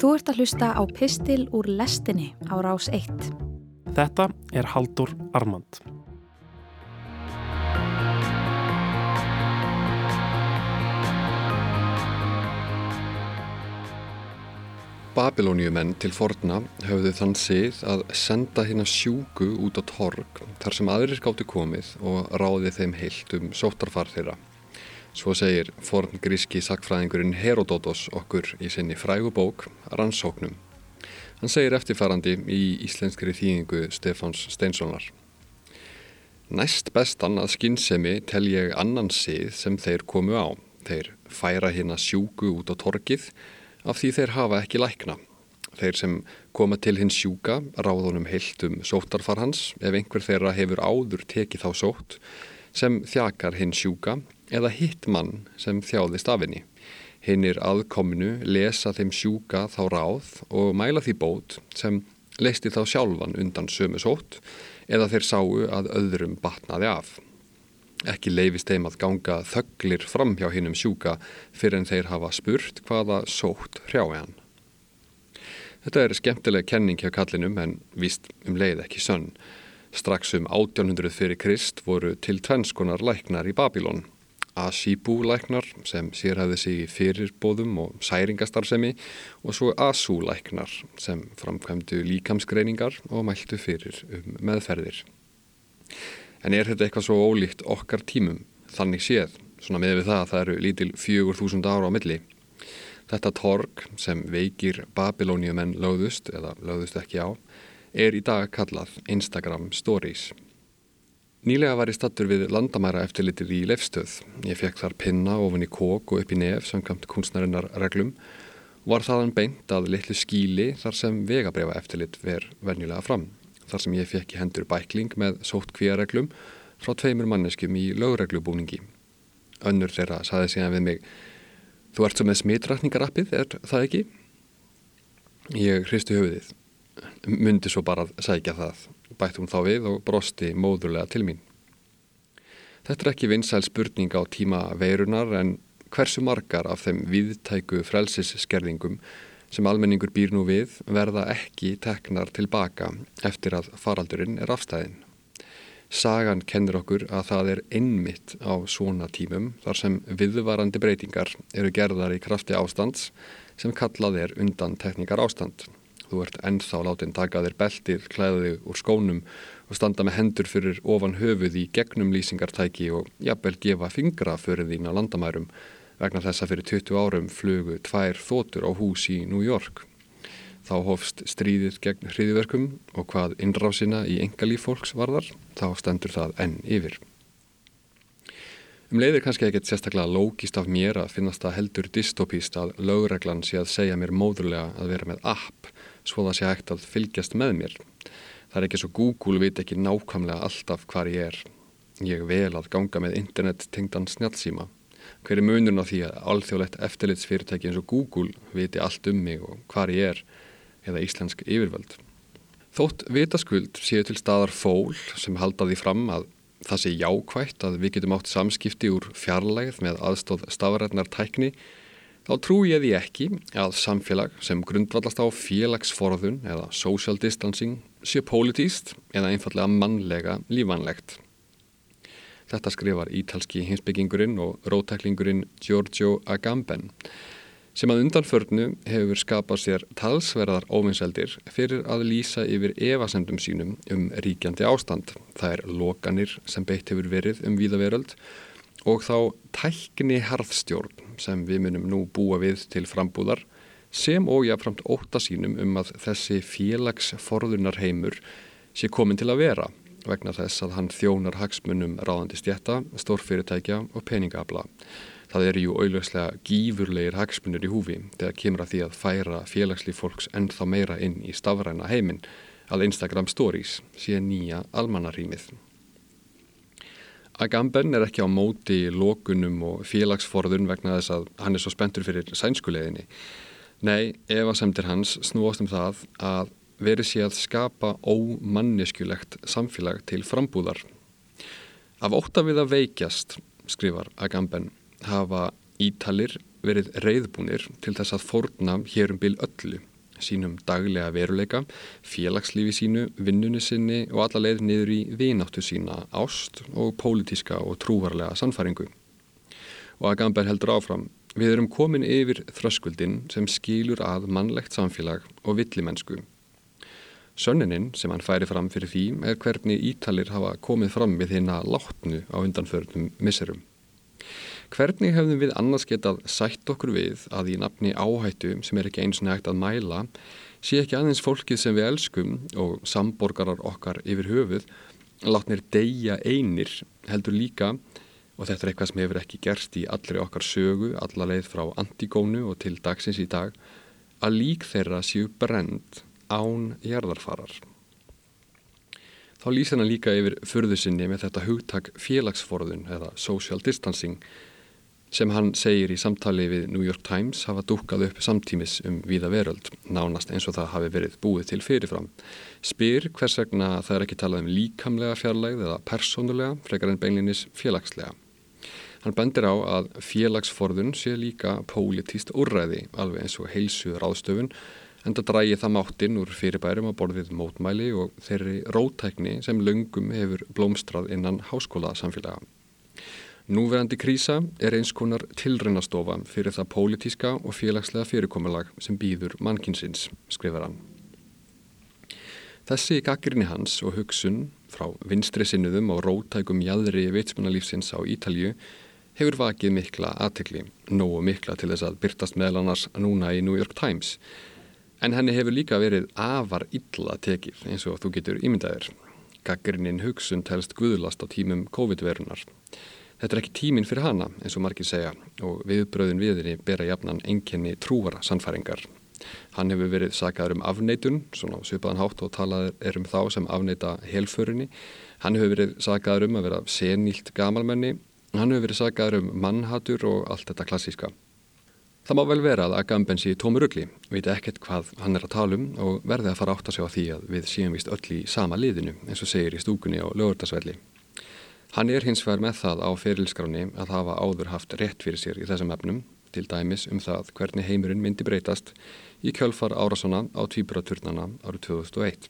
Þú ert að hlusta á Pistil úr lestinni á rás 1. Þetta er Haldur Armand. Babilóniumenn til forna höfðu þann sið að senda hérna sjúku út á torg þar sem aðrir gáttu komið og ráði þeim heilt um sóttarfar þeirra. Svo segir forn gríski sakfræðingurinn Herodótos okkur í sinni frægu bók Rannsóknum. Hann segir eftirfarandi í íslenskri þýðingu Stefáns Steinssonar. Næst bestan að skinnsemi tel ég annan sið sem þeir komu á. Þeir færa hérna sjúku út á torgið af því þeir hafa ekki lækna. Þeir sem koma til hins sjúka ráðunum heilt um sóttarfar hans ef einhver þeirra hefur áður tekið þá sótt sem þjakar hins sjúka eða hitt mann sem þjáðist afinni. Hinn er aðkominu lesa þeim sjúka þá ráð og mæla því bót sem leisti þá sjálfan undan sömu sótt eða þeir sáu að öðrum batnaði af. Ekki leifist þeim að ganga þögglir fram hjá hinnum sjúka fyrir en þeir hafa spurt hvaða sótt hrjái hann. Þetta er skemmtilega kenning hjá kallinum en víst um leið ekki sönn. Strax um 1800 fyrir Krist voru til tvennskonar læknar í Babilón. Asíbú læknar sem sérhæði sig í fyrirbóðum og særingastarfsemi og svo Asú læknar sem framkvæmdu líkamsgreiningar og mæltu fyrir um meðferðir. En er þetta eitthvað svo ólíkt okkar tímum, þannig séð, svona með við það að það eru lítil fjögur þúsund ára á milli. Þetta torg sem veikir Babilóniumenn lögðust, eða lögðust ekki á, er í dag kallað Instagram Stories. Nýlega var ég stattur við landamæra eftirlitið í lefstöð. Ég fekk þar pinna ofin í kók og upp í nef samkvæmt kunstnarinnar reglum og var þaðan beint að litlu skíli þar sem vegabrefa eftirlit ver venjulega fram þar sem ég fekk í hendur bækling með sótt kvíareglum frá tveimur manneskum í lögreglubúningi. Önnur þeirra saði síðan við mig Þú ert svo með smitrækningarappið, er það ekki? Ég hristi höfuðið. Mundi svo bara að sækja það. Bætt hún þá við og brosti móðurlega til mín. Þetta er ekki vinsæl spurning á tíma veirunar en hversu margar af þeim viðtæku frelsisskerðingum sem almenningur býr nú við verða ekki teknar tilbaka eftir að faraldurinn er afstæðin. Sagan kennir okkur að það er einmitt á svona tímum þar sem viðvarandi breytingar eru gerðar í krafti ástands sem kallað er undan tekníkar ástand. Þú ert ennþá látin taka þér beltið, klæða þig úr skónum og standa með hendur fyrir ofan höfuð í gegnum lýsingartæki og jafnvel gefa fingra fyrir þín á landamærum vegna þess að fyrir 20 árum flugu tvær þótur á hús í New York. Þá hofst stríðið gegn hriðiverkum og hvað innrásina í engalíf fólks varðar, þá stendur það enn yfir. Um leiðir kannski ekkert sérstaklega lógist af mér að finnast það heldur dystopíst að lögreglan sé að segja mér móðurlega að vera með app svo það sé hægt að fylgjast með mér. Það er ekki svo Google veit ekki nákvæmlega alltaf hvar ég er. Ég vel að ganga með internet tengdan snjálfsíma hver er munurinn á því að alþjóðlegt eftirlitsfyrirtæki eins og Google viti allt um mig og hvar ég er eða íslensk yfirvöld. Þótt vitaskuld séu til staðar fól sem halda því fram að það sé jákvægt að við getum átt samskipti úr fjarlægð með aðstóð stafrætnar tækni þá trú ég því ekki að samfélag sem grundvallast á félagsforðun eða social distancing sé pólitíst eða einfallega mannlega lífanlegt. Þetta skrifar ítalski hinsbyggingurinn og rótæklingurinn Giorgio Agamben sem að undanförnu hefur skapað sér talsverðar óvinnseldir fyrir að lýsa yfir evasendum sínum um ríkjandi ástand. Það er lokanir sem beitt hefur verið um víðaveröld og þá tækni harðstjórn sem við munum nú búa við til frambúðar sem og jáfnframt óta sínum um að þessi félagsforðunar heimur sé komin til að vera vegna þess að hann þjónar hagsmunum ráðandi stjætta, stórfyrirtækja og peningabla. Það eru jú auðvitslega gífurlegir hagsmunur í húfi þegar kemur að því að færa félagslíf fólks ennþá meira inn í stafræna heiminn að Instagram Stories sé nýja almannarýmið. Agamben er ekki á móti lókunum og félagsforðun vegna þess að hann er svo spenntur fyrir sænskuleginni. Nei, ef að semtir hans snúast um það að verið sé að skapa ómanneskjulegt samfélag til frambúðar. Af óta við að veikjast, skrifar Agamben, hafa ítalir verið reyðbúnir til þess að fórna hérum bil öllu sínum daglega veruleika, félagslífi sínu, vinnunni sinni og alla leið niður í vináttu sína, ást og pólitíska og trúvarlega sannfæringu. Og Agamber heldur áfram, við erum komin yfir þröskuldin sem skýlur að mannlegt samfélag og villimennsku. Sönnininn sem hann færi fram fyrir því er hvernig Ítalir hafa komið fram við hérna látnu á undanförnum misserum. Hvernig hefðum við annars getað sætt okkur við að í nafni áhættu sem er ekki eins negt að mæla sé ekki aðeins fólkið sem við elskum og samborgarar okkar yfir höfuð látnir deyja einir heldur líka og þetta er eitthvað sem hefur ekki gerst í allri okkar sögu, alla leið frá Antigónu og til dagsins í dag að lík þeirra séu brend án jarðarfarar. Þá lýsir hann líka yfir förðu sinni með þetta hugtak félagsforðun eða social distancing sem hann segir í samtali við New York Times hafa dúkað upp samtímis um víða veröld, nánast eins og það hafi verið búið til fyrirfram. Spyr hvers vegna það er ekki talað um líkamlega fjarlægð eða persónulega frekar en beinlinis félagslega. Hann bendir á að félagsforðun sé líka pólitíst úrræði, alveg eins og heilsuð ráðstöfun, en það drægi það máttinn úr fyrirbærum á borðið mótmæli og þeirri rótækni sem löngum hefur blómstrað innan háskóla samfélaga. Núverandi krísa er eins konar tilraunastofa fyrir það pólitíska og félagslega fyrirkomulag sem býður mannkinsins, skrifar hann. Þessi gaggrinni hans og hugsun frá vinstri sinnuðum og rótækum jæðri vitsmannalífsins á Ítalju hefur vakið mikla aðtikli, nógu mikla til þess að byrtast meðal annars núna í New York Times. En henni hefur líka verið afar illa tekið eins og þú getur ímyndaðir. Gaggrinnin hugsun telst guðlast á tímum COVID-verunar. Þetta er ekki tíminn fyrir hana, eins og margir segja, og viðbröðin viðinni bera jafnan enginni trúvara sannfæringar. Hann hefur verið sagaður um afneitun, svona svipaðan hátt og talað er um þá sem afneita helförinni. Hann hefur verið sagaður um að vera senílt gamalmenni. Hann hefur verið sagaður um mannhatur og allt þetta klassíska. Það má vel vera að Agambens í tómurugli, veit ekkert hvað hann er að tala um og verði að fara átt að sjá því að við séum vist öll í sama liðinu, eins og segir í stúkunni á lögurdagsvelli. Hann er hins vegar með það á ferilskráni að hafa áður haft rétt fyrir sér í þessum efnum, til dæmis um það hvernig heimurinn myndi breytast í kjölfar árasona á tvíburaturnana árið 2001.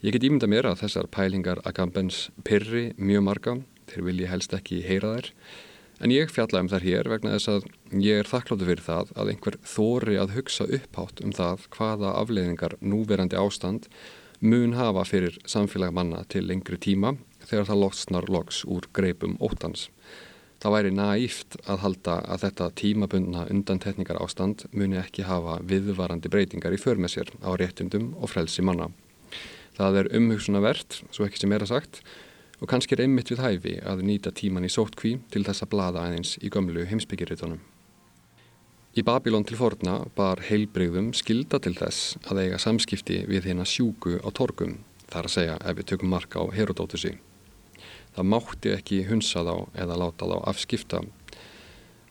Ég get ímynda mér að þessar pælingar Agambens pyrri mjög marga, þeir vilji helst ekki heyra þær, en ég fjalla um þær hér vegna þess að ég er þakkláttu fyrir það að einhver þóri að hugsa upphátt um það hvaða afleiðingar núverandi ástand mun hafa fyrir samfélag manna til lengri tíma þegar það losnar loks úr greipum óttans. Það væri næft að halda að þetta tímabundna undantekningar ástand muni ekki hafa viðvarandi breytingar í förmessir á réttundum og frelsi manna. Það er umhugsunavert, svo ekki sem er að sagt, og kannski er einmitt við hæfi að nýta tíman í sótkví til þess að blada aðeins í gömlu heimsbyggirritunum. Í Babilón til forna bar heilbreyðum skilda til þess að eiga samskipti við hérna sjúku á torgum, þar að segja ef við tökum marka á Herodótusi. Það mátti ekki hunsa þá eða láta þá afskipta.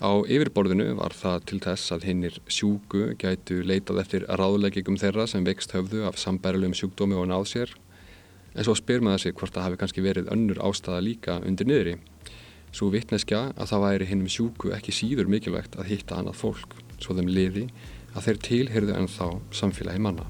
Á yfirborðinu var það til þess að hinnir sjúku gætu leitað eftir ráðleggingum þeirra sem vext höfðu af sambærilegum sjúkdómi og náð sér. En svo spyr maður sig hvort það hafi kannski verið önnur ástæða líka undir niðri. Svo vittneskja að það væri hinnum sjúku ekki síður mikilvægt að hitta annað fólk, svo þeim liði að þeir tilhyrðu ennþá samfélagi manna.